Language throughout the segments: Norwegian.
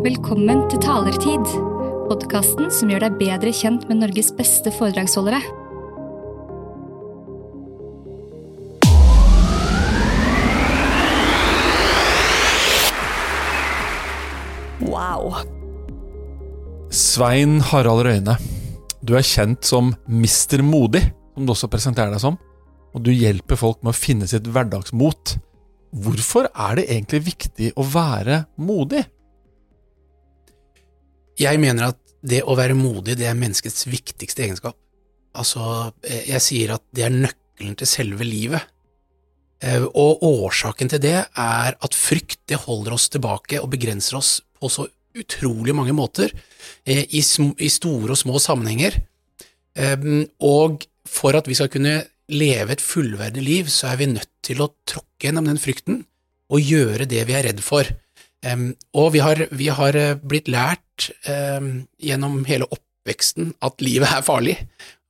Velkommen til Talertid, podkasten som gjør deg bedre kjent med Norges beste foredragsholdere. Wow. Svein Harald Røyne, du er kjent som Mister Modig, som du også presenterer deg som. Og du hjelper folk med å finne sitt hverdagsmot. Hvorfor er det egentlig viktig å være modig? Jeg mener at det å være modig, det er menneskets viktigste egenskap. Altså, eh, jeg sier at det er nøkkelen til selve livet. Eh, Og årsaken til det er at frykt det holder oss tilbake og begrenser oss på så utrolig mange måter, eh, i, store og små sammenhenger. Og for at vi skal kunne leve et fullverdig liv, så er vi nødt til å tråkke gjennom den frykten og gjøre det vi er redd for. Em, og vi har, vi har eh, blitt lært um, gjennom hele oppveksten at livet er farlig,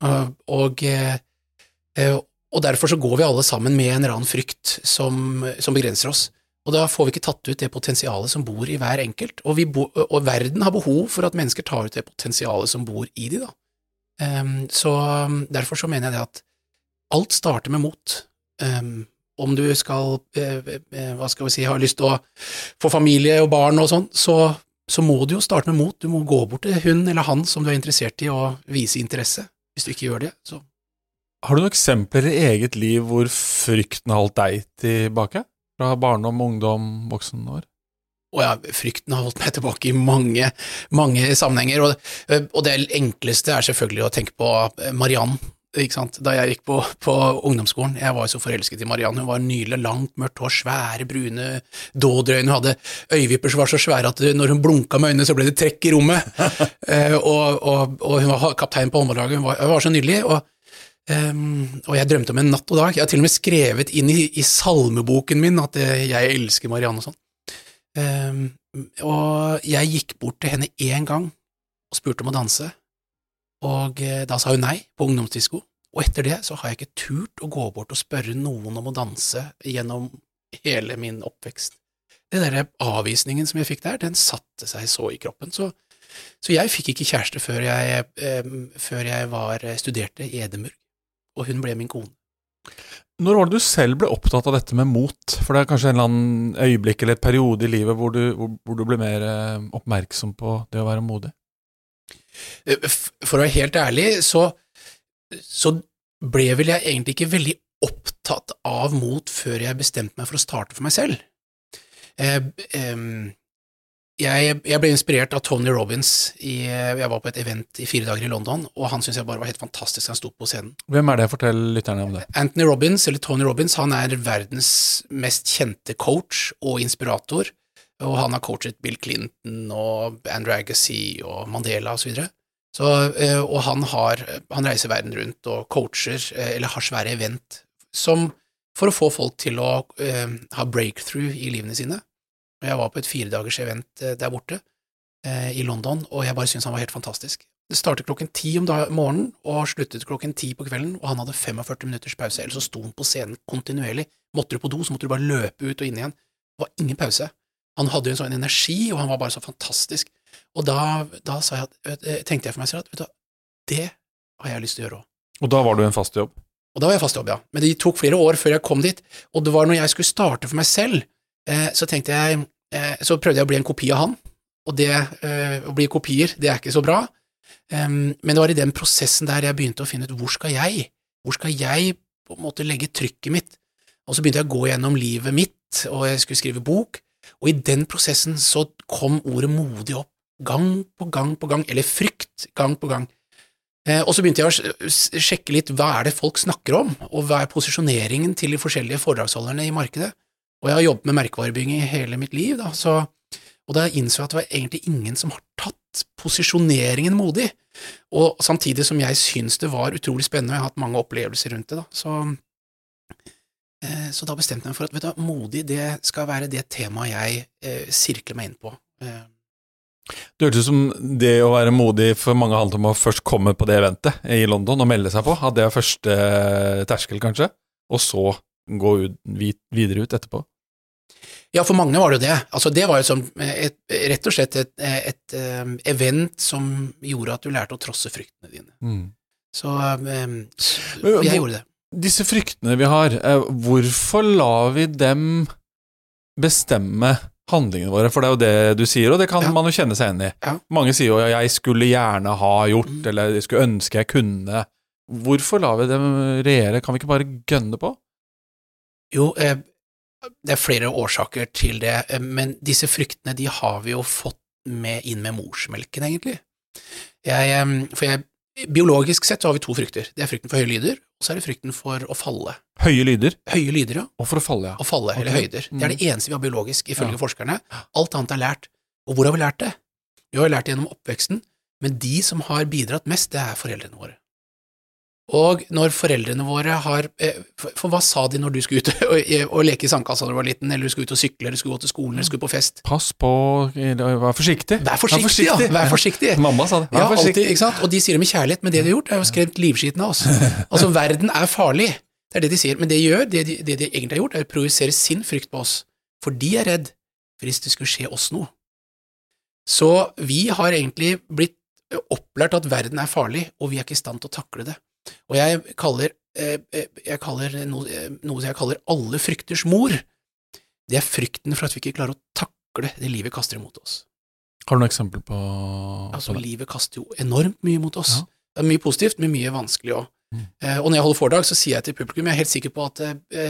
og, og, uh, og derfor så går vi alle sammen med en eller annen frykt som, som begrenser oss. Og da får vi ikke tatt ut det potensialet som bor i hver enkelt, og, bo, og verden har behov for at mennesker tar ut det potensialet som bor i de, da. Um, så um, derfor så mener jeg det at alt starter med mot. Em, om du skal, eh, eh, hva skal vi si, har lyst til å få familie og barn og sånn, så, så må du jo starte med mot. Du må gå bort til hun eller han som du er interessert i, og vise interesse. Hvis du ikke gjør det, så Har du noen eksempler i eget liv hvor frykten har holdt deg tilbake? Fra barndom, ungdom, voksen år? Og ja, frykten har holdt meg tilbake i mange, mange sammenhenger, og, og det enkleste er selvfølgelig å tenke på Mariann, da jeg gikk på, på ungdomsskolen. Jeg var jo så forelsket i Marianne. hun var nydelig, langt, mørkt hår, svære, brune dådrøyne, hun hadde øyevipper som var så svære at når hun blunka med øynene, så ble det trekk i rommet, Eh, og, og, og hun var kaptein på håndballaget, hun, var- hun var så nydelig, og um, og jeg drømte om en natt og dag. Jeg har til og med skrevet inn i, i salmeboken min at eh, jeg elsker Marianne og sånn. Um, og jeg gikk bort til henne én gang og spurte om å danse, og eh, da sa hun nei på ungdomsdisko. Og etter det så har jeg ikke turt å gå bort og spørre noen om å danse gjennom hele min oppvekst. Den der avvisningen som jeg fikk der, den satte seg så i kroppen. Så, så jeg fikk ikke kjæreste før jeg, eh, før jeg var, studerte i Edinburgh og hun ble min kone. Når var det du selv ble opptatt av dette med mot? For det er kanskje en eller annen øyeblikk eller et periode i livet hvor du, hvor, hvor du ble mer eh, oppmerksom på det å være modig? Eh, For å være helt ærlig, så, så ble vel jeg egentlig ikke veldig opptatt av mot før jeg bestemte meg for å starte for meg selv. Eh, Jeg, jeg ble inspirert av Tony Robins. I, jeg var på et event i fire dager i London, og han syntes jeg bare var helt fantastisk. Han sto på scenen. Hvem er det? Fortell lytterne om det. Anthony Robbins, eller Tony Robbins, han er verdens mest kjente coach og inspirator, og han har coachet Bill Clinton og Andrew Agassi og Mandela og så videre. Så, eh, og han, har, han reiser verden rundt og coacher, eh, eller har svære event, som for å få folk til å eh, ha breakthrough i livene sine. Jeg var på et firedagers event der borte i London, og jeg bare syntes han var helt fantastisk. Det startet klokken ti om morgenen og sluttet klokken ti på kvelden, og han hadde 45 minutters pause, ellers så sto han på scenen kontinuerlig. Måtte du på do, så måtte du bare løpe ut og inn igjen. Det var ingen pause. Han hadde jo en sånn energi, og han var bare så fantastisk. Og da, da sa jeg at, tenkte jeg for meg selv at vet du, det har jeg lyst til å gjøre òg. Og da var du i en fast jobb? Og da var jeg fast jobb, ja. Men det tok flere år før jeg kom dit, og det var når jeg skulle starte for meg selv, eh, så tenkte jeg eh, Så prøvde jeg å bli en kopi av han, og det eh, å bli kopier, det er ikke så bra. Um, men det var i den prosessen der jeg begynte å finne ut hvor skal jeg, hvor skal jeg på en måte legge trykket mitt, og så begynte jeg å gå gjennom livet mitt, og jeg skulle skrive bok, og i den prosessen så kom ordet modig opp, gang på gang på gang, eller frykt, gang på gang. Eh, og så begynte jeg å sjekke litt hva er det folk snakker om, og hva er posisjoneringen til de forskjellige foredragsholderne i markedet. Og jeg har jobbet med merkevarebygging i hele mitt liv, da, så, og da innså jeg at det var egentlig ingen som har tatt posisjoneringen modig. Og samtidig som jeg syns det var utrolig spennende, og jeg har hatt mange opplevelser rundt det, da, så, så da bestemte jeg meg for at du, modig det skal være det temaet jeg eh, sirkler meg inn på. Eh, Det hørtes ut som det å være modig for mange handlet om å først komme på det eventet i London og melde seg på. At det er første terskel, kanskje, og så gå ut, videre ut etterpå. Ja, for mange var det jo det. Altså, det var jo som et, rett og slett et, et, et, event som gjorde at du lærte å trosse fryktene dine. Mm. Så um, jeg gjorde det. Disse fryktene vi har, eh, hvorfor lar vi dem bestemme handlingene våre? For det er jo det du sier, og det kan Ja. man jo kjenne seg igjen i. Ja. Mange sier jo 'jeg skulle gjerne ha gjort', Mm. eller 'jeg skulle ønske jeg kunne'. Hvorfor lar vi dem regjere? Kan vi ikke bare gønne på? Jo, eh, det er flere årsaker til det, eh, men disse fryktene de har vi jo fått med inn med morsmelken, egentlig. Jeg, for jeg, biologisk sett har vi to frykter. Det er frykten for høye lyder, og så er det frykten for å falle. Høye lyder, Høye lyder, ja. og for å falle, ja. Å falle, eller høyder. Det er det eneste vi har biologisk, ifølge Ja. forskerne. Alt annet er lært. Og hvor har vi lært det? Vi har lært det gjennom oppveksten, men de som har bidratt mest, det er foreldrene våre. Og når foreldrene våre har eh, For, hva sa de når du skulle ut og, og leke i sandkassa da du var liten, eller du skulle ut og sykle, eller skulle gå til skolen, eller skulle på fest? Pass på, eller vær forsiktig. Vær forsiktig, ja! Vær forsiktig. Mamma sa det. Vær Ja, alltid, ikke sant? Og de sier det med kjærlighet, men det de har gjort, er jo skremt livskiten av oss. Altså, verden er farlig, det er det de sier, men det de gjør, det de, det de egentlig har gjort, er å projisere sin frykt på oss, for de er redd for hvis det skulle skje oss noe. Så vi har egentlig blitt opplært at verden er farlig, og vi er ikke i stand til å takle det. Og jeg kaller, eh, eh, jeg kaller noe, eh, noe jeg kaller alle frykters mor. Det er frykten for at vi ikke klarer å takle det livet kaster imot oss. Har du noe eksempel på, Altså, på det? livet kaster jo enormt mye mot oss. Ja. Det er mye positivt, men mye vanskelig òg. Mm. Og når jeg holder foredrag, så sier jeg til publikum jeg er helt sikker på at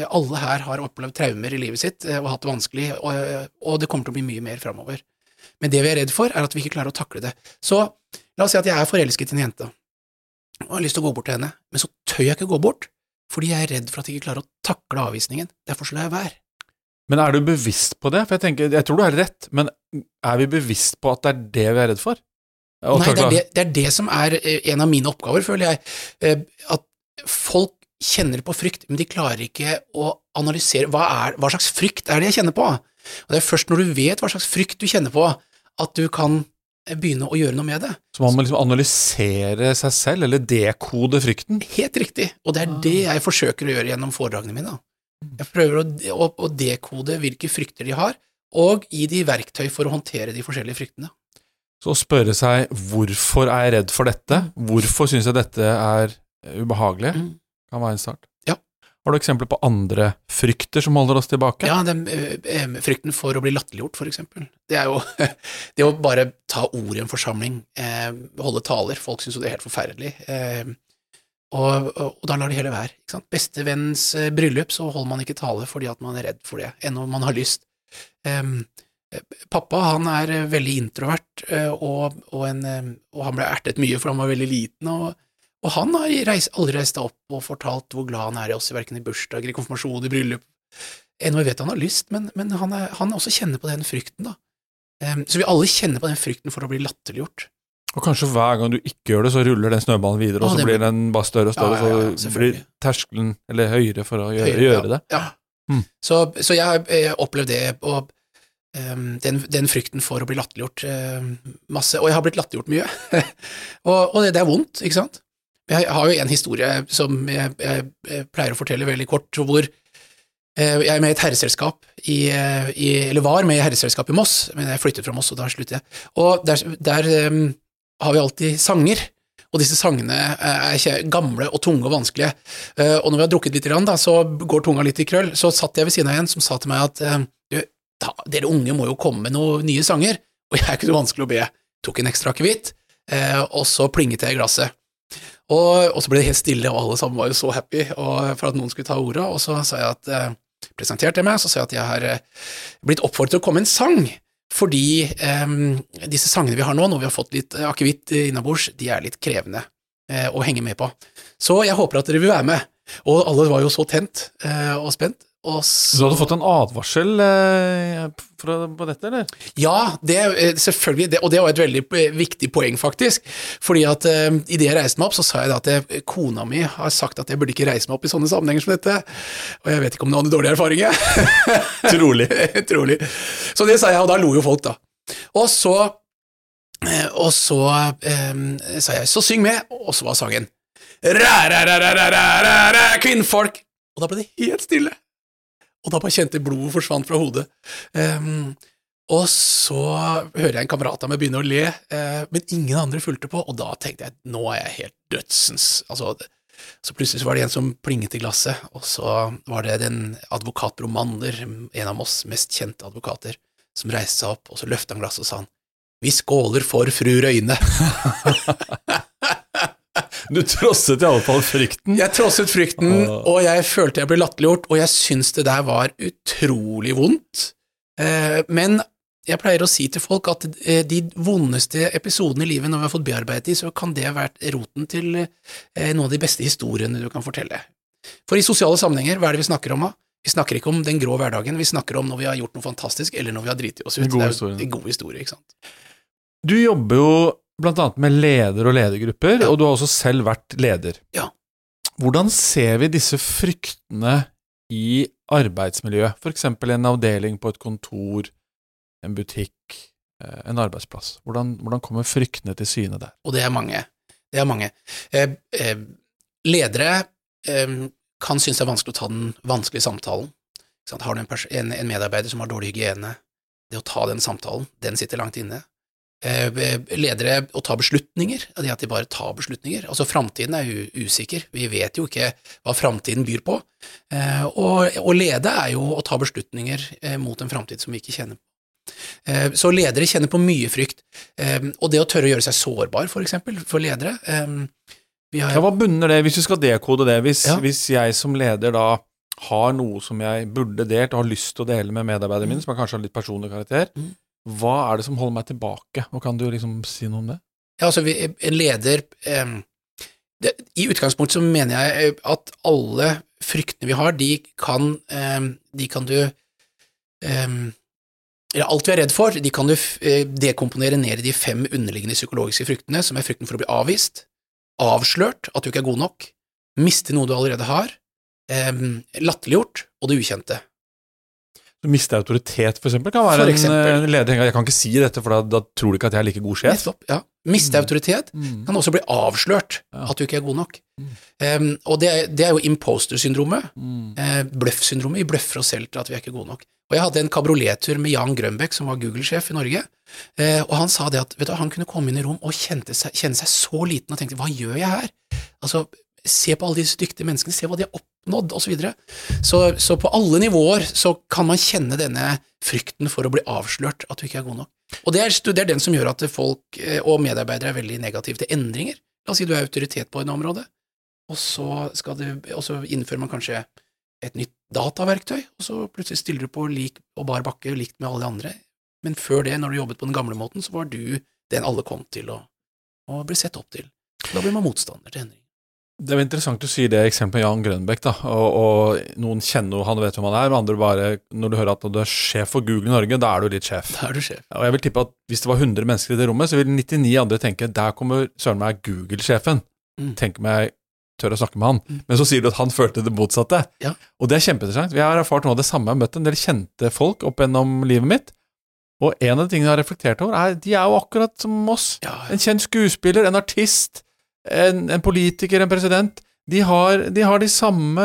alle her har opplevd traumer i livet sitt og hatt det vanskelig, og, og det kommer til å bli mye mer framover. Men det vi er redd for, er at vi ikke klarer å takle det. Så la oss si at jeg er forelsket i en jente, og har lyst til å gå bort til henne, men så tør jeg ikke gå bort, fordi jeg er redd for at jeg ikke klarer å takle avvisningen. Derfor så lar jeg være. Men er du bevisst på det? For jeg tenker, jeg tror du har rett, men er vi bevisst på at det er det vi er redd for? Nei, det er det, det er det som er eh, en av mine oppgaver, føler jeg. Eh, At folk kjenner på frykt, men de klarer ikke å analysere hva, er, hva slags frykt er det jeg kjenner på. Og Det er først når du vet hva slags frykt du kjenner på, at du kan begynne å gjøre noe med det. Så man må liksom analysere seg selv, eller dekode frykten. Helt riktig, og det er det jeg forsøker å gjøre gjennom foredragene mine. Jeg prøver å, å, å dekode hvilke frykter de har, og gi de verktøy for å håndtere de forskjellige fryktene. Så å spørre seg hvorfor er jeg redd for dette, hvorfor syns jeg dette er ubehagelig, Mm. kan være en start. Har du eksempler på andre frykter som holder oss tilbake? Ja, den, eh, eh, frykten for å bli latterliggjort, for eksempel. Det er jo det å bare ta ord i en forsamling, eh, holde taler. Folk syns jo det er helt forferdelig. Og, og, og da lar de heller være. Ikke sant? Bestevenns eh, bryllup, så holder man ikke tale fordi at man er redd for det, enn om man har lyst. Eh, pappa han er veldig introvert, og, og, en, han ble ertet mye for han var veldig liten. og og han har reist, aldri reist seg opp og fortalt hvor glad han er i oss, verken i bursdager, i konfirmasjon, i bryllup. Ennå vet han har lyst, men, men han, er, han også kjenner på den frykten, da. Em, så vi alle kjenner på den frykten for å bli latterliggjort. Og kanskje hver gang du ikke gjør det, så ruller den snøballen videre, og så blir den bare større og større, Ja, ja, ja, så blir terskelen eller høyere for å gjøre, Høyere, gjøre det. Ja. Mm. Så, så jeg har eh, opplevd det, og um, den, den frykten for å bli latterliggjort em, masse, og jeg har blitt latterliggjort mye, og, og det, det er vondt, ikke sant? Jeg har jo en historie som jeg, jeg, jeg pleier å fortelle veldig kort, hvor eh, jeg er med i et herreselskap i, i, eller var med i herreselskap i Moss, men jeg flyttet fra Moss, og da sluttet jeg. Og der, der um, har vi alltid sanger, og disse sangene er ikke gamle og tunge og vanskelige. Uh, og når vi har drukket litt, da, så går tunga litt i krøll. Så satt jeg ved siden av en som sa til meg at eh, du, ta, dere unge må jo komme med noen nye sanger, og jeg er ikke så vanskelig å be. Tok en ekstra akevitt, uh, og så plinget jeg i glasset. Og, og så ble det helt stille, og alle sammen var jo så happy og, for at noen skulle ta ordet, og så sa jeg at eh, presenterte jeg meg, så sa jeg at jeg har eh, blitt oppfordret til å komme med en sang, fordi eh, disse sangene vi har nå, når vi har fått litt eh, akevitt innabords, de er litt krevende eh, å henge med på. Så jeg håper at dere vil være med. Og alle var jo så tent eh, og spent. Så du hadde fått en advarsel eh, fra, på dette, eller? Ja, det, eh, selvfølgelig, det, og det var et veldig eh, viktig poeng, faktisk. Fordi at eh, idet jeg reiste meg opp, så sa jeg da at jeg, kona mi har sagt at jeg burde ikke reise meg opp i sånne sammenhenger som dette. Og jeg vet ikke om noen hadde dårlig erfaring, jeg. Trolig. Trolig. Så det sa jeg, og da lo jo folk, da. Og så eh, Og så eh, sa jeg 'så syng med', og så var sangen Ræ, ræ, ræ, ræ, ræ, ræ, ræ, kvinnfolk! Og da ble det helt stille. Og da bare kjente blodet forsvant fra hodet. Um, og så hører jeg en kamerat av meg begynne å le, uh, men ingen andre fulgte på, og da tenkte jeg nå er jeg helt dødsens. Altså, så plutselig så var det en som plinget i glasset, og så var det den advokat Bromander, en av oss mest kjente advokater, som reiste seg opp, og så løftet han glasset og sa han, vi skåler for fru Røyne. Du trosset iallfall frykten. Jeg trosset frykten, og jeg følte jeg ble latterliggjort, og jeg syns det der var utrolig vondt. Eh, men jeg pleier å si til folk at eh, de vondeste episodene i livet, når vi har fått bearbeidet de, så kan det ha vært roten til eh, noen av de beste historiene du kan fortelle. For i sosiale sammenhenger, hva er det vi snakker om da? Vi snakker ikke om den grå hverdagen, vi snakker om når vi har gjort noe fantastisk, eller når vi har driti oss ut. God det er jo en god historie, ikke sant. Du jobber jo annet med leder og ledergrupper, og du har også selv vært leder. Ja. Hvordan ser vi disse fryktene i arbeidsmiljøet, eksempel en avdeling på et kontor, en butikk, eh, en arbeidsplass? Hvordan, hvordan kommer fryktene til syne der? og det er mange. Det er mange. Eh, eh, ledere eh, kan synes det er vanskelig å ta den vanskelige samtalen. Har du en, en, en medarbeider som har dårlig hygiene, det å ta den samtalen, den sitter langt inne. Eh, ledere å ta beslutninger, det at de bare tar beslutninger. Altså, framtiden er usikker, vi vet jo ikke hva framtiden byr på. Eh, og å lede er jo å ta beslutninger eh, mot en framtid som vi ikke kjenner på. Eh, Så ledere kjenner på mye frykt. Eh, Og det å tørre å gjøre seg sårbar, for eksempel, for ledere eh, vi har, Ja, hva bunner det, hvis du skal dekode det, hvis, Ja. hvis jeg som leder da har noe som jeg burde delt og har lyst til å dele med medarbeiderne mine, som er kanskje har litt personlig karakter, Mm. Hva er det som holder meg tilbake, og kan du liksom si noe om det? Ja, altså, vi, en leder eh, det, I utgangspunktet så mener jeg eh, at alle fryktene vi har, de kan, eh, de kan du eh, alt vi er redd for, de kan du eh, dekomponere ned i de fem underliggende psykologiske fryktene, som er frykten for å bli avvist, avslørt, at du ikke er god nok, miste noe du allerede har, latterliggjort og det ukjente. Miste autoritet, eksempel, kan være en, en leder Jeg kan ikke si dette, for da, da tror du ikke at jeg er like god sjef. Nettopp, ja. Miste Mm. autoritet Mm. kan også bli avslørt, Ja. at du ikke er god nok. Mm. Um, og det, det er jo imposter-syndromet. Mm. Uh, Bløff-syndromet. Vi bløffer oss selv til at vi er ikke gode nok. Og Jeg hadde en kabriolettur med Jan Grønbæk, som var Google-sjef i Norge, Uh, og han sa det at vet du, han kunne komme inn i rom og kjenne seg, kjenne seg så liten og tenkte hva gjør jeg her? Altså, Se på alle disse dyktige menneskene, se hva de har oppnådd, osv. Så, videre. så Så på alle nivåer så kan man kjenne denne frykten for å bli avslørt, at du ikke er god nok. Og det er, det er den som gjør at folk eh, og medarbeidere er veldig negative til endringer. La oss si du er autoritet på et område, og så, du, og så innfører man kanskje et nytt dataverktøy, og så plutselig stiller du på lik og bar bakke likt med alle de andre. Men før det, når du jobbet på den gamle måten, så var du den alle kom til å, å bli sett opp til. Da blir man motstander til endring. Det er interessant du sier det eksempelet Jan Grønbæk, da, og, og noen kjenner jo han og vet hvem han er, men andre bare, når du hører at du er sjef for Google i Norge, da er du litt sjef. Da er du sjef. Og jeg vil tippe at hvis det var 100 mennesker i det rommet, så vil 99 andre tenke der kommer søren meg Google-sjefen. Mm. Tenk om jeg tør å snakke med han. Mm. Men så sier du at han følte det motsatte. Ja. Og det er kjempeinteressant. Vi har erfart noe av det samme. Jeg har møtt en del kjente folk opp gjennom livet mitt. Og en av de tingene jeg har reflektert over, er de er jo akkurat som oss. Ja, En kjent skuespiller, en artist, en, en politiker, en president. De har, de har de samme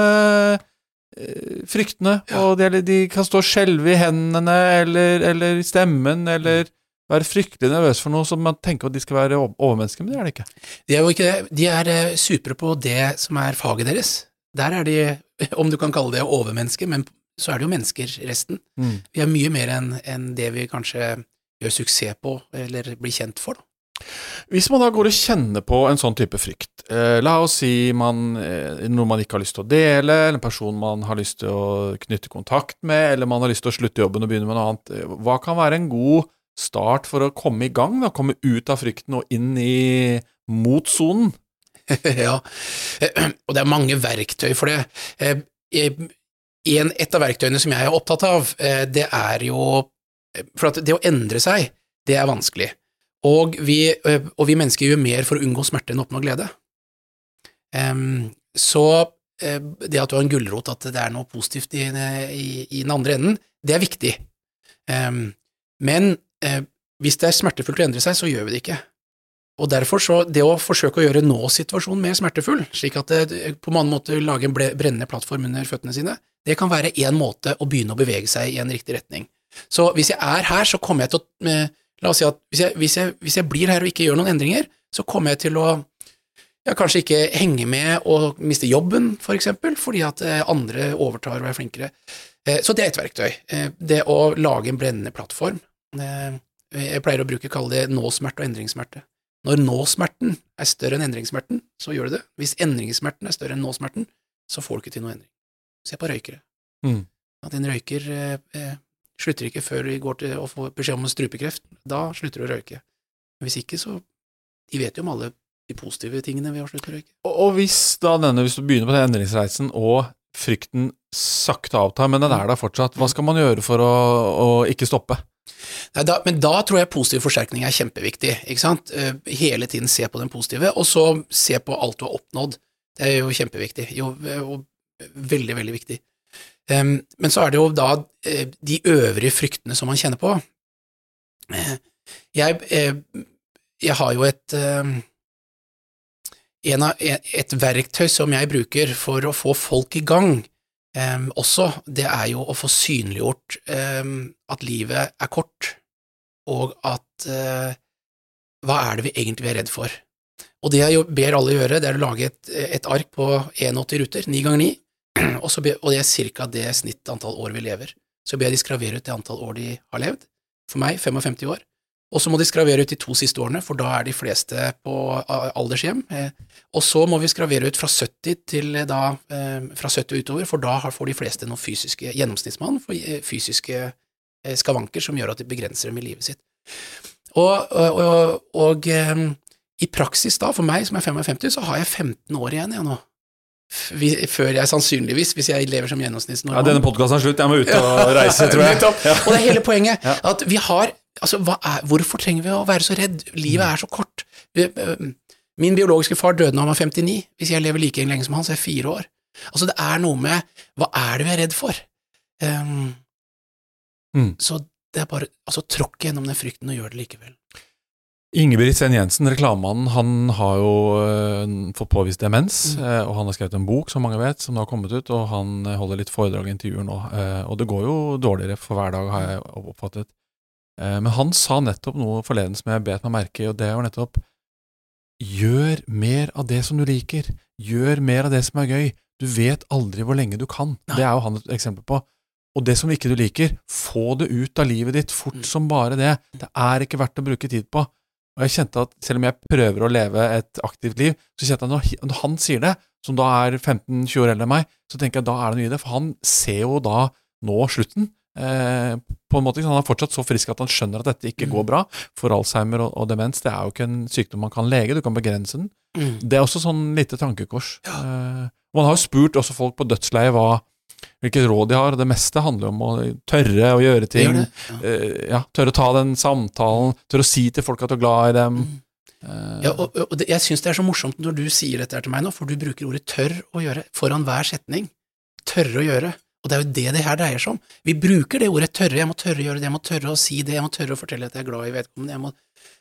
eh, fryktene, Ja. og de, de kan stå og skjelve i hendene eller, eller i stemmen, eller være fryktelig nervøse for noe som man tenker at de skal være overmennesker, men det er det ikke. De er jo ikke det. De er eh, supre på det som er faget deres. Der er de, om du kan kalle det overmennesker, men så er det jo mennesker, resten. Vi er mye mer enn enn det vi kanskje gjør suksess på, eller blir kjent for. Da. Hvis man da går og kjenner på en sånn type frykt, eh, la oss si man, eh, noe man ikke har lyst til å dele, eller en person man har lyst til å knytte kontakt med, eller man har lyst til å slutte jobben og begynne med noe annet, eh, hva kan være en god start for å komme i gang, da, komme ut av frykten og inn i motsonen? ja, og det er mange verktøy for det. Eh, eh, et av verktøyene som jeg er opptatt av, det er jo For at det å endre seg, det er vanskelig. Og vi, eh, og vi mennesker gjør mer for å unngå smerte enn å oppnå glede. Så eh, det at du har en gulrot, at det er noe positivt i, i, i den andre enden, det er viktig. Men eh, hvis det er smertefullt å endre seg, så gjør vi det ikke. Og derfor så, det å forsøke å gjøre nå-situasjonen mer smertefull, slik at det på mange måter lage en brennende plattform under føttene sine, Det kan være én måte å begynne å bevege seg i en riktig retning. Så hvis jeg er her, så kommer jeg til å La oss si at hvis jeg, hvis, jeg, hvis jeg, blir her og ikke gjør noen endringer, så kommer jeg til å ja, kanskje ikke henge med og miste jobben, for eksempel, fordi at eh, andre overtar og er flinkere. Eh, så det er et verktøy. Det å lage en brennende plattform. Jeg pleier å bruke kalle det nå-smerte og endringssmerte. Når nå-smerten er større enn endringssmerten, så gjør du det. Hvis endringssmerten er større enn nå-smerten, så får du ikke til noe endring. Se på røykere. Mm. At en røyker eh, slutter ikke før vi går til å få beskjed om strupekreft. Da slutter du å røyke. Hvis ikke, så De vet jo om alle de positive tingene ved å slutte å røyke. Og, og hvis da denne, hvis du begynner på den endringsreisen, og frykten sakte avtar, men den er der fortsatt, hva skal man gjøre for å, å ikke stoppe? Nei, da, men da tror jeg positiv forsterkning er kjempeviktig. ikke sant? Eh, hele tiden se på den positive, og så se på alt du har oppnådd. Det er jo kjempeviktig. Jo, og veldig, veldig viktig. Men så er det jo da uh, de øvrige fryktene som man kjenner på. Uh, jeg, uh, jeg, har jo et av, et verktøy som jeg bruker for å få folk i gang også, det er jo å få synliggjort at livet er kort, og at hva er det vi egentlig er redd for? Og det jeg ber alle gjøre, det er å lage et, et ark på 81 ruter, 9 ganger 9, og, så, og det er ca. det snitt antall år vi lever. Så ber jeg de skravere ut det antall år de har levd. For meg 55 år. Og så må de skravere ut de to siste årene, for da er de fleste på aldershjem. Eh, og så må vi skravere ut fra 70 til eh, da, eh, fra 70 utover, for da får de fleste noen fysiske gjennomsnittsmann for fysiske skavanker som gjør at de begrenser dem i livet sitt. Og, og, og, og i praksis da, for meg som er 55, så har jeg 15 år igjen jeg nå før jeg sannsynligvis, hvis jeg lever som gjennomsnittsnormal Ja, denne podkasten er slutt, jeg må ut og reise, tror jeg. Ja. Og det er hele poenget. At vi har Altså, er, hvorfor trenger vi å være så redd? Livet er så kort. Min biologiske far døde da han var 59. Hvis jeg lever like lenge som han, så er jeg fire år. Altså, det er noe med Hva er det vi er redd for? Um, mm. Så det er bare Altså, tråkk gjennom den frykten og gjør det likevel. Ingebrigt Sen Jensen, reklamemannen, han har jo uh, fått påvist demens, mm. uh, og han har skrevet en bok, som mange vet, som nå har kommet ut, og han uh, holder litt foredrag og intervjuer nå. og det går jo dårligere for hver dag, har jeg oppfattet. men han sa nettopp noe forleden som jeg bet meg merke i, og det var nettopp Gjør mer av det som du liker. Gjør mer av det som er gøy. Du vet aldri hvor lenge du kan. Nei. Det er jo han et eksempel på. Og det som ikke du liker, få det ut av livet ditt fort mm. som bare det. Det er ikke verdt å bruke tid på. Og jeg kjente at selv om jeg prøver å leve et aktivt liv, så kjente jeg at når han sier det, som da er 15-20 år eldre enn meg, så tenker jeg at da er det noe i det, for han ser jo da nå slutten. Eh, på en måte, Han er fortsatt så frisk at han skjønner at dette ikke mm. går bra. For Alzheimer og, og, demens det er jo ikke en sykdom man kan lege, du kan begrense den. Mm. Det er også sånn lite tankekors. Ja. Eh, man har jo spurt også folk på dødsleiet hva hvilket råd de har. Det meste handler om å tørre å gjøre ting. Ja. Uh, ja, tørre å ta den samtalen, tørre å si til folk at du er glad i dem. Mm. Ja, og, og det, Jeg syns det er så morsomt når du sier dette til meg nå, for du bruker ordet 'tørr å gjøre' foran hver setning. Tørre å gjøre. Og det er jo det det her dreier seg om. Vi bruker det ordet 'tørre'. Jeg må tørre å gjøre det, jeg må tørre å si det, jeg må tørre å fortelle at jeg er glad i vedkommende. Må...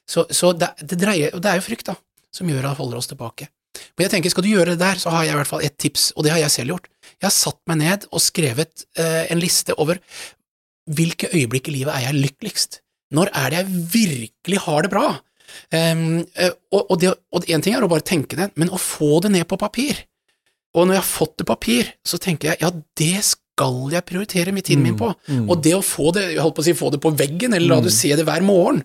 Så, så det, det, dreier, og det er jo frykt, da, som gjør at det holder oss tilbake. Men jeg tenker, skal du gjøre det der, så har jeg i hvert fall et tips, og det har jeg selv gjort. Jeg har satt meg ned og skrevet eh, en liste over hvilke øyeblikk i livet er jeg lykkeligst? Når er det jeg virkelig har det bra? Um, og, og, det, og en ting er å bare tenke det, men å få det ned på papir. Og når jeg har fått det på papir, så tenker jeg ja, det skal jeg prioritere tiden min mm, på. Mm, mm. Og det å få det, jeg holdt på å si, få det på veggen, eller la mm. du se det hver morgen,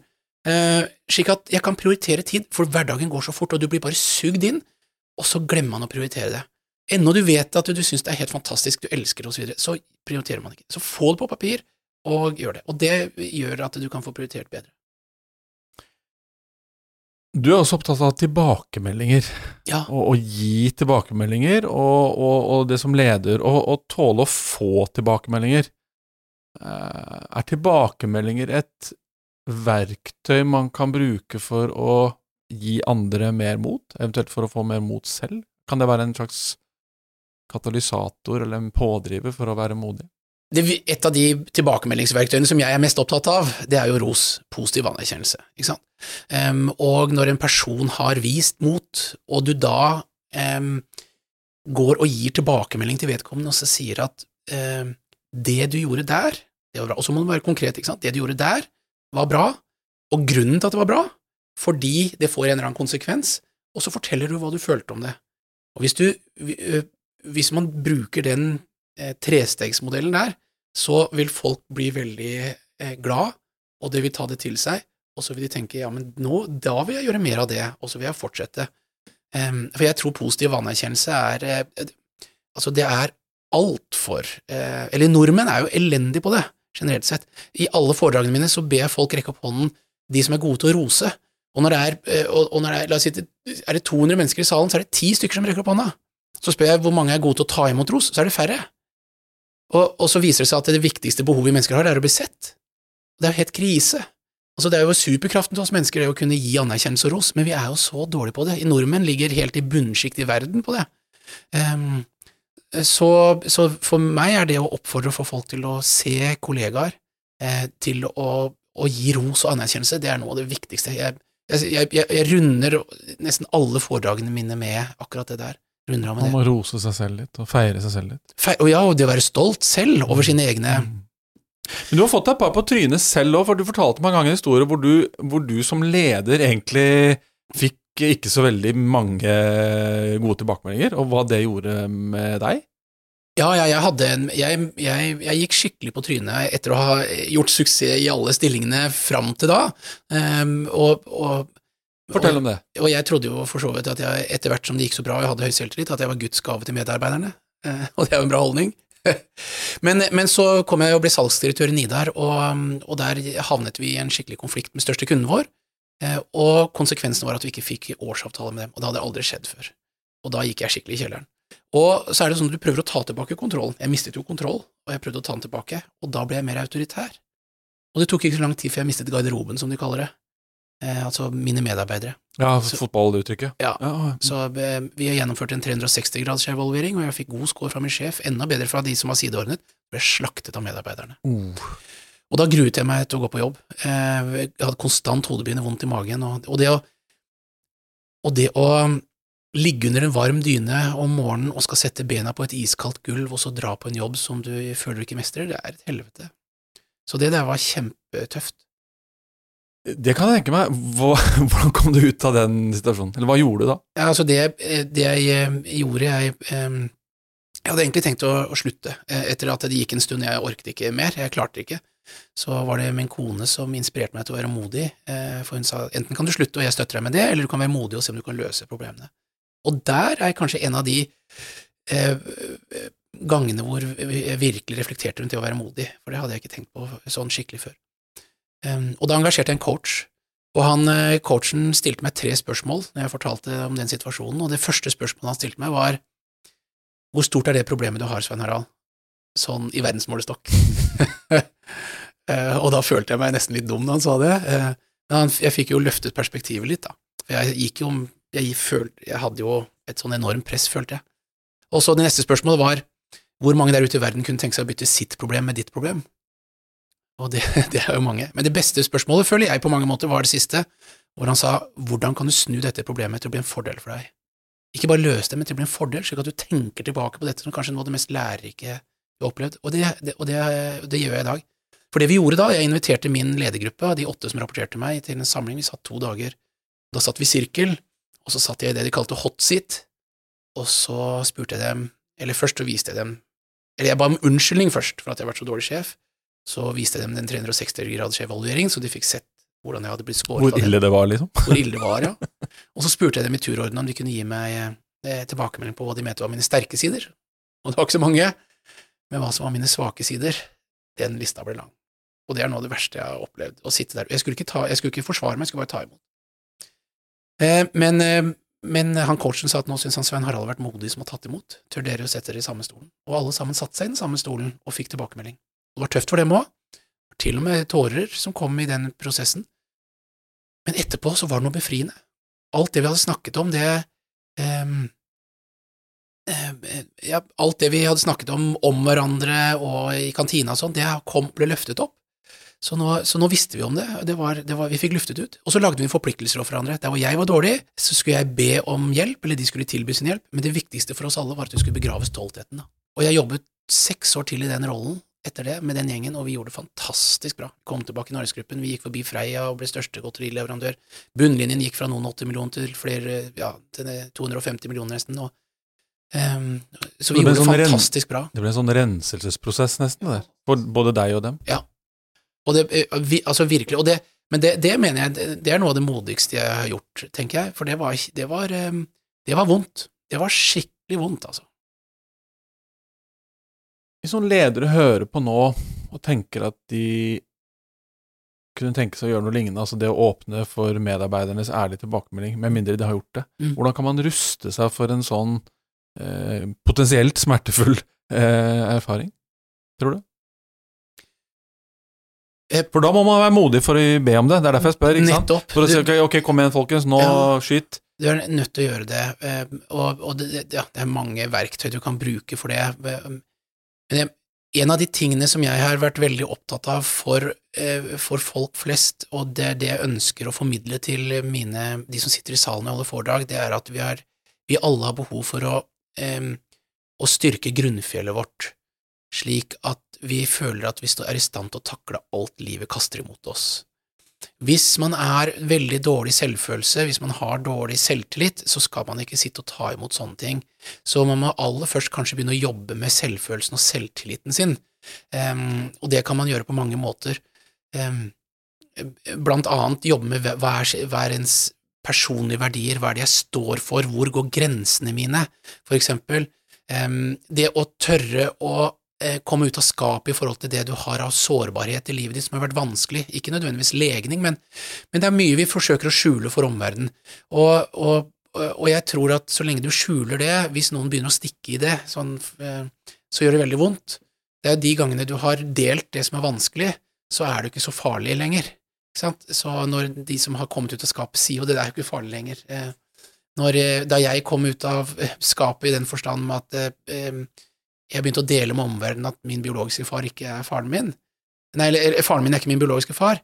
uh, slik at jeg kan prioritere tid, for hverdagen går så fort, og du blir bare sugd inn, og så glemmer man å prioritere det. Ennå du vet at du syns det er helt fantastisk, du elsker det osv., så, videre, så prioriterer man ikke. Så få det på papir, og gjør det. Og det gjør at du kan få prioritert bedre. Du er også opptatt av tilbakemeldinger, ja. og å gi tilbakemeldinger, og, og, og det som leder, og, og, tåle å få tilbakemeldinger. Eh, er tilbakemeldinger et verktøy man kan bruke for å gi andre mer mot, eventuelt for å få mer mot selv? Kan det være en slags katalysator eller en pådriver for å være modig? Det, et av de tilbakemeldingsverktøyene som jeg er mest opptatt av, det er jo ros, positiv anerkjennelse. Ikke sant? Um, og når en person har vist mot, og du da um, går og gir tilbakemelding til vedkommende og så sier at um, det du gjorde der, det var bra. Og så må du være konkret, ikke sant. Det du gjorde der, var bra, og grunnen til at det var bra, fordi det får en eller annen konsekvens, og så forteller du hva du følte om det. Og hvis du, hvis man bruker den trestegsmodellen der, så vil folk bli veldig glad, og det vil ta det til seg, og så vil de tenke ja, men nå, da vil jeg gjøre mer av det, og så vil jeg fortsette. For jeg tror positiv anerkjennelse er Altså, det er altfor Eller nordmenn er jo elendige på det, generelt sett. I alle foredragene mine så ber jeg folk rekke opp hånden, de som er gode til å rose. Og når det er, eh, og, når det er, la oss si, er det 200 mennesker i salen, så er det ti stykker som rekker opp hånda. Så spør jeg hvor mange er gode til å ta imot ros, så er det færre. Og, og så viser det seg at det viktigste behovet vi mennesker har, er å bli sett. Det er jo helt krise. Altså, det er jo superkraften til oss mennesker det å kunne gi anerkjennelse og ros, men vi er jo så dårlige på det. I nordmenn ligger helt i bunnsjikt i verden på det. Um, så, så, for meg er det å oppfordre for folk til å se kollegaer, eh, til å, å, gi ros og anerkjennelse, det er noe av det viktigste. Jeg, jeg, jeg, jeg runder nesten alle foredragene mine med akkurat det der. Runder Man må rose seg selv litt, og feire seg selv litt. Fe og ja, og det å være stolt selv over sine egne mm. Men du har fått deg et par på trynet selv òg, for du fortalte mange ganger historier hvor du, hvor du som leder egentlig fikk ikke så veldig mange gode tilbakemeldinger, og hva det gjorde med deg? Ja, ja jeg, en, jeg, jeg, jeg, gikk skikkelig på trynet etter å ha gjort suksess i alle stillingene fram til da. Um, og, og, Fortell om det. Og, og jeg trodde jo for så vidt at jeg etter hvert som det gikk så bra og jeg hadde høy selvtillit, at jeg var Guds gave til medarbeiderne. Uh, og det er jo en bra holdning. men, men, så kom jeg og ble salgsdirektør i Nidar, og, og, der havnet vi i en skikkelig konflikt med største kunden vår. Uh, og konsekvensen var at vi ikke fikk årsavtale med dem, og det hadde aldri skjedd før. Og da gikk jeg skikkelig i kjelleren. Og så er det sånn at du prøver å ta tilbake kontrollen. Jeg mistet jo kontroll, og jeg prøvde å ta den tilbake, og da ble jeg mer autoritær. Og det tok ikke så lang tid før jeg mistet garderoben, som de kaller det. Eh, altså mine medarbeidere. Ja, fotballuttrykket. Ja, ja. så eh, vi har gjennomført en 360 grads evaluering, og jeg fikk god score fra min sjef, enda bedre fra de som var sideordnet, ble slaktet av medarbeiderne. Uh. Og da gruet jeg meg til å gå på jobb. Eh, jeg hadde konstant hodepine, vondt i magen, og, og det å og det å ligge under en varm dyne om morgenen og skal sette bena på et iskaldt gulv og så dra på en jobb som du føler du ikke mestrer, det er et helvete. Så det der var kjempetøft. Det kan jeg tenke meg. Hvordan kom du ut av den situasjonen, eller hva gjorde du da? Ja, altså det, det jeg eh, gjorde, jeg, jeg hadde egentlig tenkt å, å, slutte. Eh, etter at det gikk en stund, jeg orket ikke mer, jeg klarte ikke. Så var det min kone som inspirerte meg til å være modig, eh, for hun sa enten kan du slutte og jeg støtter deg med det, eller du kan være modig og se om du kan løse problemene. Og der er kanskje en av de eh, gangene hvor jeg virkelig reflekterte rundt det å være modig, for det hadde jeg ikke tenkt på sånn skikkelig før. Um, og da engasjerte jeg en coach, og han, eh, coachen stilte meg tre spørsmål når jeg fortalte om den situasjonen, og det første spørsmålet han stilte meg, var hvor stort er det problemet du har, Svein Harald, sånn i verdensmålestokk? uh, og da følte jeg meg nesten litt dum da han sa det, uh, men han, jeg fikk jo løftet perspektivet litt, da, jeg gikk jo jeg, følte, jeg hadde jo et sånn enormt press, følte jeg. Og så det neste spørsmålet var hvor mange der ute i verden kunne tenke seg å bytte sitt problem med ditt problem? Og det, det, er jo mange. Men det beste spørsmålet, føler jeg på mange måter, var det siste, hvor han sa hvordan kan du snu dette problemet til å bli en fordel for deg? Ikke bare løse det, men til å bli en fordel, slik at du tenker tilbake på dette som kanskje noe av det mest lærerike du har opplevd. Og, det, det, og det, gjør jeg i dag. For det vi gjorde da, jeg inviterte min ledergruppe, de åtte som rapporterte meg, til en samling. Vi satt to dager. Da satt vi i sirkel, og så satt jeg i det de kalte hot seat, og så spurte jeg dem Eller først så viste jeg dem Eller jeg ba om unnskyldning først for at jeg har vært så dårlig sjef. Så viste jeg dem den 360 graders evaluering, så de fikk sett hvordan jeg hadde blitt skåret. Hvor ille det var, liksom? Hvor ille det var, ja. Og så spurte jeg dem i turorden om de kunne gi meg eh, tilbakemelding på hva de mente var mine sterke sider. Og det var ikke så mange, men hva som var mine svake sider, den lista ble lang. Og det er noe av det verste jeg har opplevd, å sitte der. Jeg skulle ikke, ta, jeg skulle ikke forsvare meg, jeg skulle bare ta imot. Eh, men, eh, men, han coachen sa at nå syns han Svein Harald har vært modig som har tatt imot. Tør dere å sette dere i samme stolen? Og alle sammen satte seg i den samme stolen og fikk tilbakemelding. Det var tøft for dem òg. Til og med tårer som kom i den prosessen. Men etterpå så var det noe befriende. Alt det vi hadde snakket om, det um, ja, alt det vi hadde snakket om om hverandre og i kantina og sånn, det kom, ble løftet opp. Så nå, så nå, visste vi om det, det, var, det var, vi fikk luftet ut. Og så lagde vi forpliktelser overfor hverandre. Der hvor jeg var dårlig, så skulle jeg be om hjelp, eller de skulle tilby sin hjelp, men det viktigste for oss alle var at vi skulle begrave stoltheten. Da. Og jeg jobbet seks år til i den rollen etter det, med den gjengen, og vi gjorde det fantastisk bra. Kom tilbake i Norgesgruppen, vi gikk forbi Freia og ble største godterileverandør. Bunnlinjen gikk fra noen 80 millioner til flere, ja, til 250 millioner nesten. Og, um, så vi Det gjorde det sånn fantastisk bra. Det ble en sånn renselsesprosess, nesten, det. For både deg og dem. Og det, eh, altså virkelig, og det, men det, det mener jeg, det, er noe av det modigste jeg har gjort, tenker jeg, for det var, det var, ehm, det var vondt. Det var skikkelig vondt, altså. Hvis noen ledere hører på nå og tenker at de kunne tenke seg å gjøre noe lignende, altså det å åpne for medarbeidernes ærlige tilbakemelding, med mindre de har gjort det, Mm. hvordan kan man ruste seg for en sånn eh, potensielt smertefull eh, erfaring, tror du? Eh, For da må man være modig for å be om det, det er derfor jeg spør, ikke sant? Nettopp. For å si ok, ok, kom igjen folkens, nå Ja. skyt. Du er nødt til å gjøre det, eh, og, og det, det- ja, det er mange verktøy du kan bruke for det. Men jeg, en av de tingene som jeg har vært veldig opptatt av for, eh, for folk flest, og det er det jeg ønsker å formidle til mine, de som sitter i salen og holder foredrag, det er at vi, er, vi alle har behov for å, eh, å styrke grunnfjellet vårt, slik at vi føler at vi er i stand til å takle alt livet kaster imot oss. Hvis man er veldig dårlig selvfølelse, hvis man har dårlig selvtillit, så skal man ikke sitte og ta imot sånne ting. Så man må aller først kanskje begynne å jobbe med selvfølelsen og selvtilliten sin, um, og det kan man gjøre på mange måter. Um, blant annet jobbe med hver er ens personlige verdier, hva er det jeg står for, hvor går grensene mine, for eksempel. Um, det å tørre å komme ut av skapet i forhold til det du har av sårbarhet i livet ditt som har vært vanskelig, ikke nødvendigvis legning, men, men det er mye vi forsøker å skjule for omverdenen, og, og, og jeg tror at så lenge du skjuler det, hvis noen begynner å stikke i det, sånn, eh, så gjør det veldig vondt. Det er de gangene du har delt det som er vanskelig, så er du ikke så farlig lenger. Så når de som har kommet ut av skapet, sier jo det, er jo ikke farlig lenger. Eh, Når, eh, da jeg kom ut av eh, skapet i den forstand med at eh, eh, jeg begynte å dele med omverdenen at min biologiske far ikke er faren min, nei, eller faren min er ikke min biologiske far,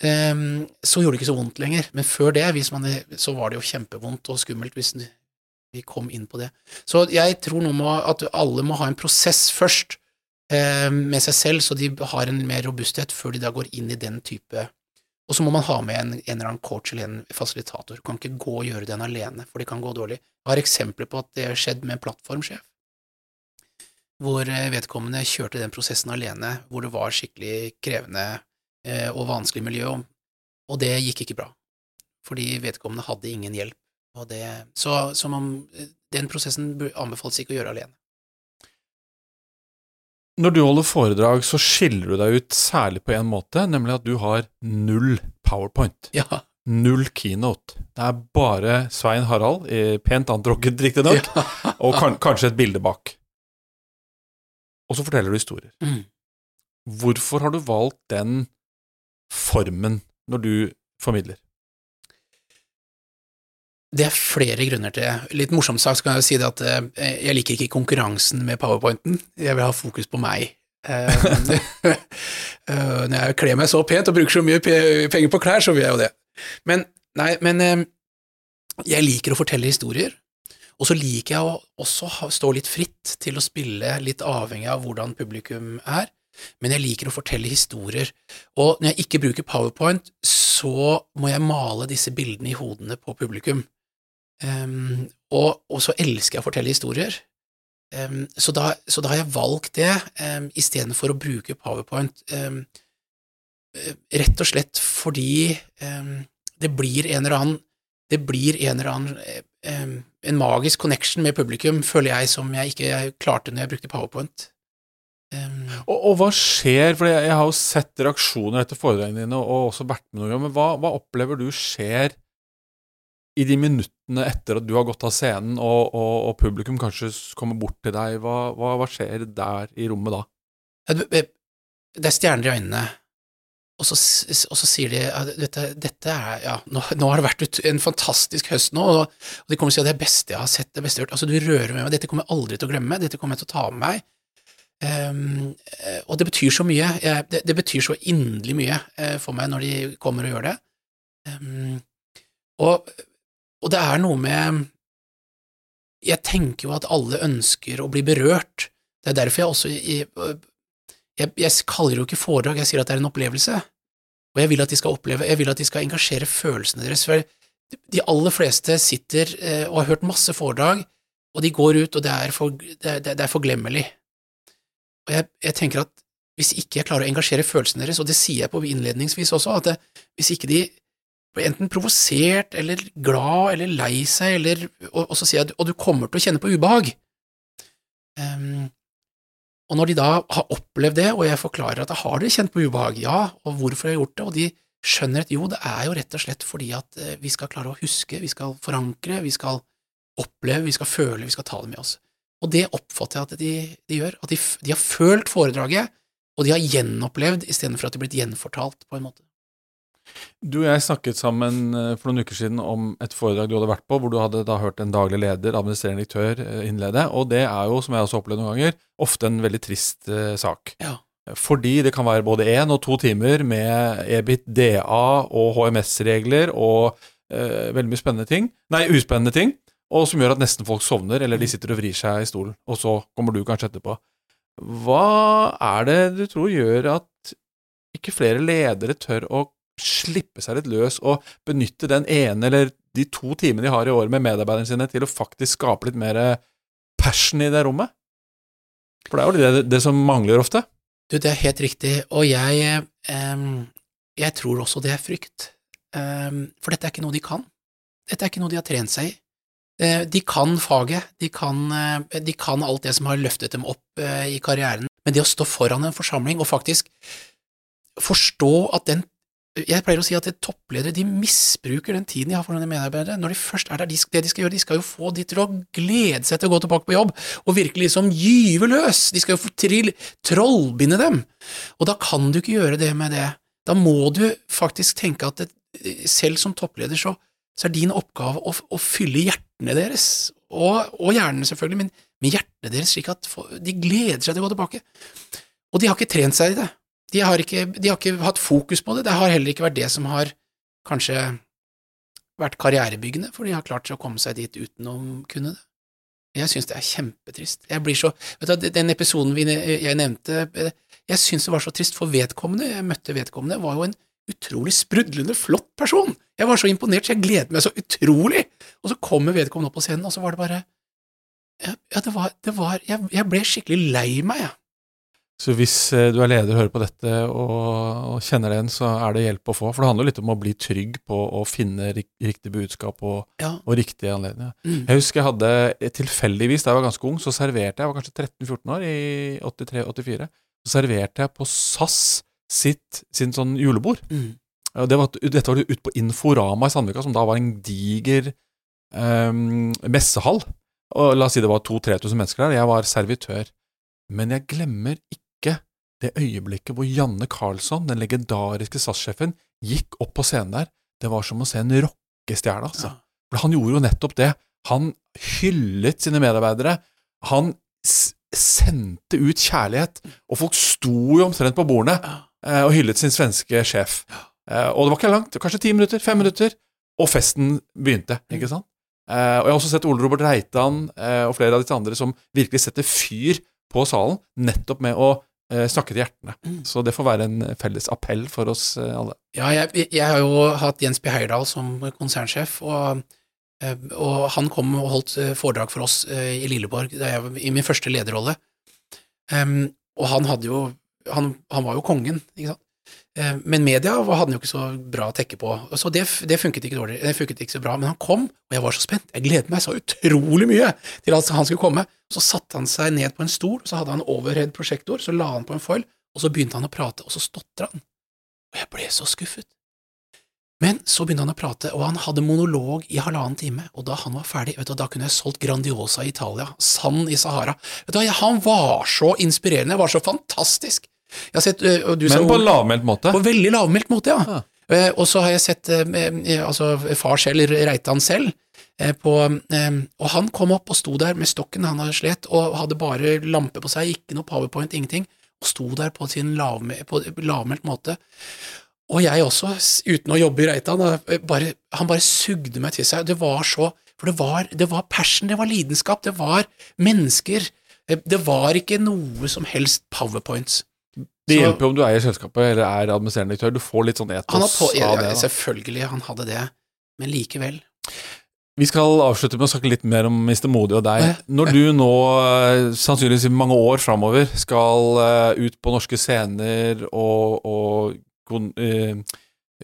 Um, så gjorde det ikke så vondt lenger. Men før det, man, så var det jo kjempevondt og skummelt hvis vi kom inn på det. Så jeg tror nå må, at alle må ha en prosess først um, med seg selv, så de har en mer robusthet før de da går inn i den type Og så må man ha med en, en eller annen coach eller en fasilitator. Du kan ikke gå og gjøre den alene, for det kan gå dårlig. Jeg har eksempler på at det har skjedd med en plattformsjef, hvor eh, vedkommende kjørte den prosessen alene, hvor det var skikkelig krevende eh, og vanskelig miljø, og, det gikk ikke bra, fordi vedkommende hadde ingen hjelp. Og det, så som om den prosessen anbefales ikke å gjøre alene. Når du holder foredrag, så skiller du deg ut særlig på én måte, nemlig at du har null powerpoint. Ja, Null keynote. Det er bare Svein Harald, eh, pent antrukket riktignok, og kan, kanskje et bilde bak. Og så forteller du historier. Mm. Hvorfor har du valgt den formen når du formidler? Det er flere grunner til det. Litt morsomt sagt så kan jeg si det at eh, jeg liker ikke konkurransen med powerpointen. Jeg vil ha fokus på meg. Eh, eh, Når jeg kler meg så pent og bruker så mye penger på klær, så vil jeg jo det. Men, nei, men jeg liker å fortelle historier, og så liker jeg å også stå litt fritt til å spille, litt avhengig av hvordan publikum er. Men jeg liker å fortelle historier, og når jeg ikke bruker powerpoint, så må jeg male disse bildene i hodene på publikum. Um, og, og så elsker jeg å fortelle historier. Um, så, da, så da har jeg valgt det um, istedenfor å bruke powerpoint, ehm, eh, rett og slett fordi ehm, det blir en eller annen det blir en eller annen eh, en magisk connection med publikum, føler jeg, som jeg ikke klarte når jeg brukte powerpoint. Um, Og, og hva skjer, for jeg, jeg har jo sett reaksjoner etter foredragene dine, og også vært med noen ganger, men hva, hva opplever du skjer i de minuttene etter at du har gått av scenen, og, og, og publikum kanskje kommer bort til deg, hva, hva, hva skjer der i rommet da? Eh, Det er stjerner i øynene, og så, og så sier de at dette, dette er, ja, nå, nå har det vært en fantastisk høst nå, og, og de kommer til å si at det er beste jeg har sett, det beste jeg har hørt. Altså, du rører med meg, dette kommer jeg aldri til å glemme, dette kommer jeg til å ta med meg. Eh, og det betyr så mye, det, det betyr så inderlig mye eh, for meg når de kommer og gjør det. Um, og, og det er noe med Jeg tenker jo at alle ønsker å bli berørt, Det er derfor jeg også i, jeg, jeg kaller det jo ikke foredrag, jeg sier at det er en opplevelse. Og jeg vil at de skal oppleve, jeg vil at de skal engasjere følelsene deres. For de aller fleste sitter eh, og har hørt masse foredrag, og de går ut, og det er, for, det er, det er forglemmelig. Og jeg, jeg, tenker at hvis ikke jeg klarer å engasjere følelsene deres, og det sier jeg på innledningsvis også, at det, hvis ikke de blir enten provosert eller glad eller lei seg, eller, og, og, så sier jeg at du kommer til å kjenne på ubehag um, Og når de da har opplevd det, og jeg forklarer at da har dere kjent på ubehag, ja, og hvorfor har jeg gjort det, og de skjønner at jo, det er jo rett og slett fordi at eh, vi skal klare å huske, vi skal forankre, vi skal oppleve, vi skal føle, vi skal ta det med oss. Og det oppfatter jeg at de, de gjør, at de, de, har følt foredraget, og de har gjenopplevd istedenfor at de har blitt gjenfortalt, på en måte. Du og jeg snakket sammen eh, for noen uker siden om et foredrag du hadde vært på, hvor du hadde da hørt en daglig leder, administrerende direktør, eh, innlede, og det er jo, som jeg også har opplevd noen ganger, ofte en veldig trist uh, sak. Ja. Fordi det kan være både én og to timer med EBIT, DA og HMS-regler og eh, veldig mye spennende ting, nei, uspennende ting, og som gjør at nesten folk sovner, eller de mm. sitter og vrir seg i stolen, og så kommer du kanskje etterpå. Hva er det du tror gjør at ikke flere ledere tør å slippe seg litt løs og benytte den ene eller de to timene de har i året med medarbeiderne sine, til å faktisk skape litt mer passion i det rommet? For det er jo det, det som mangler ofte. Du, det er helt riktig, og jeg, um, jeg tror også det er frykt. Um, for dette er ikke noe de kan. Dette er ikke noe de har trent seg i. Eh, de kan faget, de kan, eh, de kan, alt det som har løftet dem opp eh, i karrieren, men det å stå foran en forsamling og faktisk forstå at den jeg pleier å si at toppledere de misbruker den tiden de har for noen medarbeidere. Når de først er der, de, det de skal gjøre, de skal jo få de til å glede seg til å gå tilbake på jobb, og virkelig liksom gyve løs. De skal jo få trill, trollbinde dem. Og da kan du ikke gjøre det med det. Da må du faktisk tenke at det, selv som toppleder så så er din oppgave å, å fylle hjertene deres, og, og hjernene selvfølgelig, men med hjertene deres, slik at de gleder seg til å gå tilbake. Og de har ikke trent seg i det. De har ikke, de har ikke hatt fokus på det. Det har heller ikke vært det som har kanskje vært karrierebyggende, for de har klart å komme seg dit uten å kunne det. Jeg syns det er kjempetrist. Jeg blir så, vet du, Den episoden jeg nevnte, jeg syns det var så trist, for vedkommende, jeg møtte vedkommende, var jo en utrolig sprudlende flott person. Jeg var så imponert, så jeg gledet meg så utrolig. Og så kommer vedkommende opp på scenen, og så var det bare Ja, det var, det var jeg, jeg, ble skikkelig lei meg, jeg. Så hvis eh, du er leder og hører på dette og, og kjenner den, så er det hjelp å få. For det handler litt om å bli trygg på å finne riktig budskap og, ja. og riktige anledninger. Mm. Jeg husker jeg hadde tilfeldigvis, da jeg var ganske ung, så serverte jeg, jeg var kanskje 13-14 år, i 83-84, så serverte jeg på SAS sitt, sin sånn julebord. Mm. Det var, dette var ute på Inforama i Sandvika, som da var en diger um, messehall. Og La oss si det var 2000-3000 mennesker der. Jeg var servitør. Men jeg glemmer ikke det øyeblikket hvor Janne Carlsson, den legendariske SAS-sjefen, gikk opp på scenen der. Det var som å se en rockestjerne, altså. Ja. For han gjorde jo nettopp det. Han hyllet sine medarbeidere. Han sendte ut kjærlighet, og folk sto jo omtrent på bordene. Eh, og hyllet sin svenske sjef. Eh, og det var ikke langt, kanskje ti minutter, fem minutter, og festen begynte. ikke sant? Eh, og jeg har også sett Ole Robert Reitan og flere av disse andre som virkelig setter fyr på salen, nettopp med å snakke til hjertene. Så det får være en felles appell for oss alle. Ja, jeg, jeg har jo hatt Jens B. Heyerdahl som konsernsjef, og, og, han kom og holdt foredrag for oss i Lilleborg jeg, i min første lederrolle. Um, og han hadde jo han, han, var jo kongen, ikke sant. Eh, men media hadde han jo ikke så bra å tekke på, så det, det, funket ikke dårlig, det funket ikke så bra. Men han kom, og jeg var så spent, jeg gledet meg så utrolig mye til at han skulle komme. Så satte han seg ned på en stol, så hadde han overhead-prosjektor, så la han på en foil, og så begynte han å prate, og så stotra han. Og jeg ble så skuffet. Men så begynte han å prate, og han hadde monolog i halvannen time, og da han var ferdig, vet du, da kunne jeg solgt Grandiosa i Italia, Sand i Sahara. Vet du, Han var så inspirerende, var så fantastisk. Sett, Men på lavmælt måte? På veldig lavmælt måte, ja. ja. Og så har jeg sett altså, far selv, Reitan selv, på, og han kom opp og sto der med stokken han hadde slet, og hadde bare lampe på seg, ikke noe powerpoint, ingenting, og sto der på sin lavmælt måte. Og jeg også, uten å jobbe i Reitan, bare, han bare sugde meg til seg. Det var så For det var, det var passion, det var lidenskap, det var mennesker Eh, Det var ikke noe som helst powerpoints. Det Så- hjelper jo om du eier selskapet eller er administrerende direktør. Du får litt sånn etos på, ja, av det. Da. selvfølgelig, han hadde det, men likevel. Vi skal avslutte med å snakke litt mer om Mr. Modig og deg. Når du nå, eh, sannsynligvis i mange år framover, skal eh, ut på norske scener og, og eh,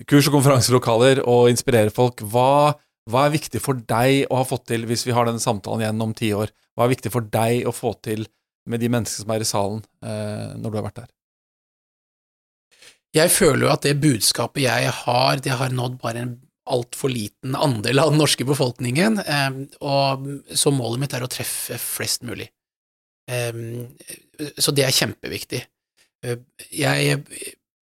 kurs- og konferanselokaler og inspirere folk, hva, hva er viktig for deg å ha fått til, hvis vi har denne samtalen igjen om ti år? Hva er viktig for deg å få til med de menneskene som er i salen, når du har vært der? Jeg føler jo at det budskapet jeg har, det har nådd bare en altfor liten andel av den norske befolkningen, eh, og så målet mitt er å treffe flest mulig. Eh, Så det er kjempeviktig. Eh, Jeg,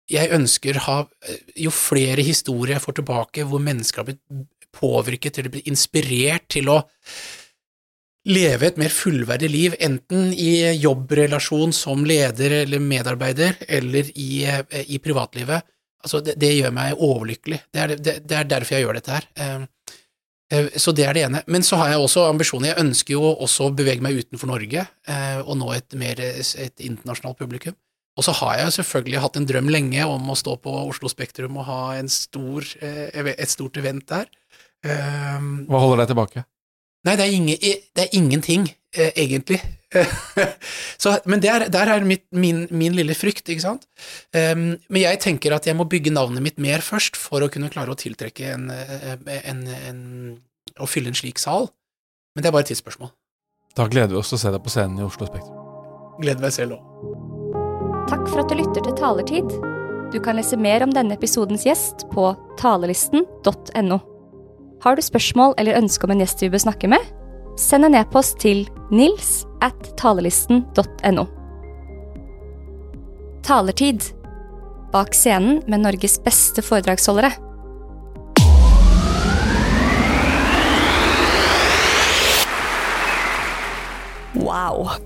jeg ønsker ha Jo flere historier jeg får tilbake hvor mennesker har blitt påvirket eller blitt inspirert til å leve et mer fullverdig liv, enten i jobbrelasjon som leder eller medarbeider, eller i, eh, i privatlivet, altså det, det gjør meg overlykkelig. Det er, det, det er derfor jeg gjør dette her. Eh, eh, Så det er det ene. Men så har jeg også ambisjoner. Jeg ønsker jo også å bevege meg utenfor Norge og nå et mer et internasjonalt publikum. Og så har jeg selvfølgelig hatt en drøm lenge om å stå på Oslo Spektrum og ha stor, et stort event der. Hva holder deg tilbake? Nei, det er, ingen, det er ingenting, eh, egentlig. Så, men der, der er mitt, min, min lille frykt, ikke sant. Um, men jeg tenker at jeg må bygge navnet mitt mer først for å kunne klare å tiltrekke en, eh, en, en Å fylle en slik sal. Men det er bare et tidsspørsmål. Da gleder vi oss til å se deg på scenen i Oslo Spektrum. Gleder meg selv òg. Takk for at du lytter til Talertid. Du kan lese mer om denne episodens gjest på talelisten.no. Har du spørsmål eller ønske om en gjest vi bør snakke med? Send en e-post til nils at talelisten.no. Talertid. Bak scenen med Norges beste foredragsholdere. Wow.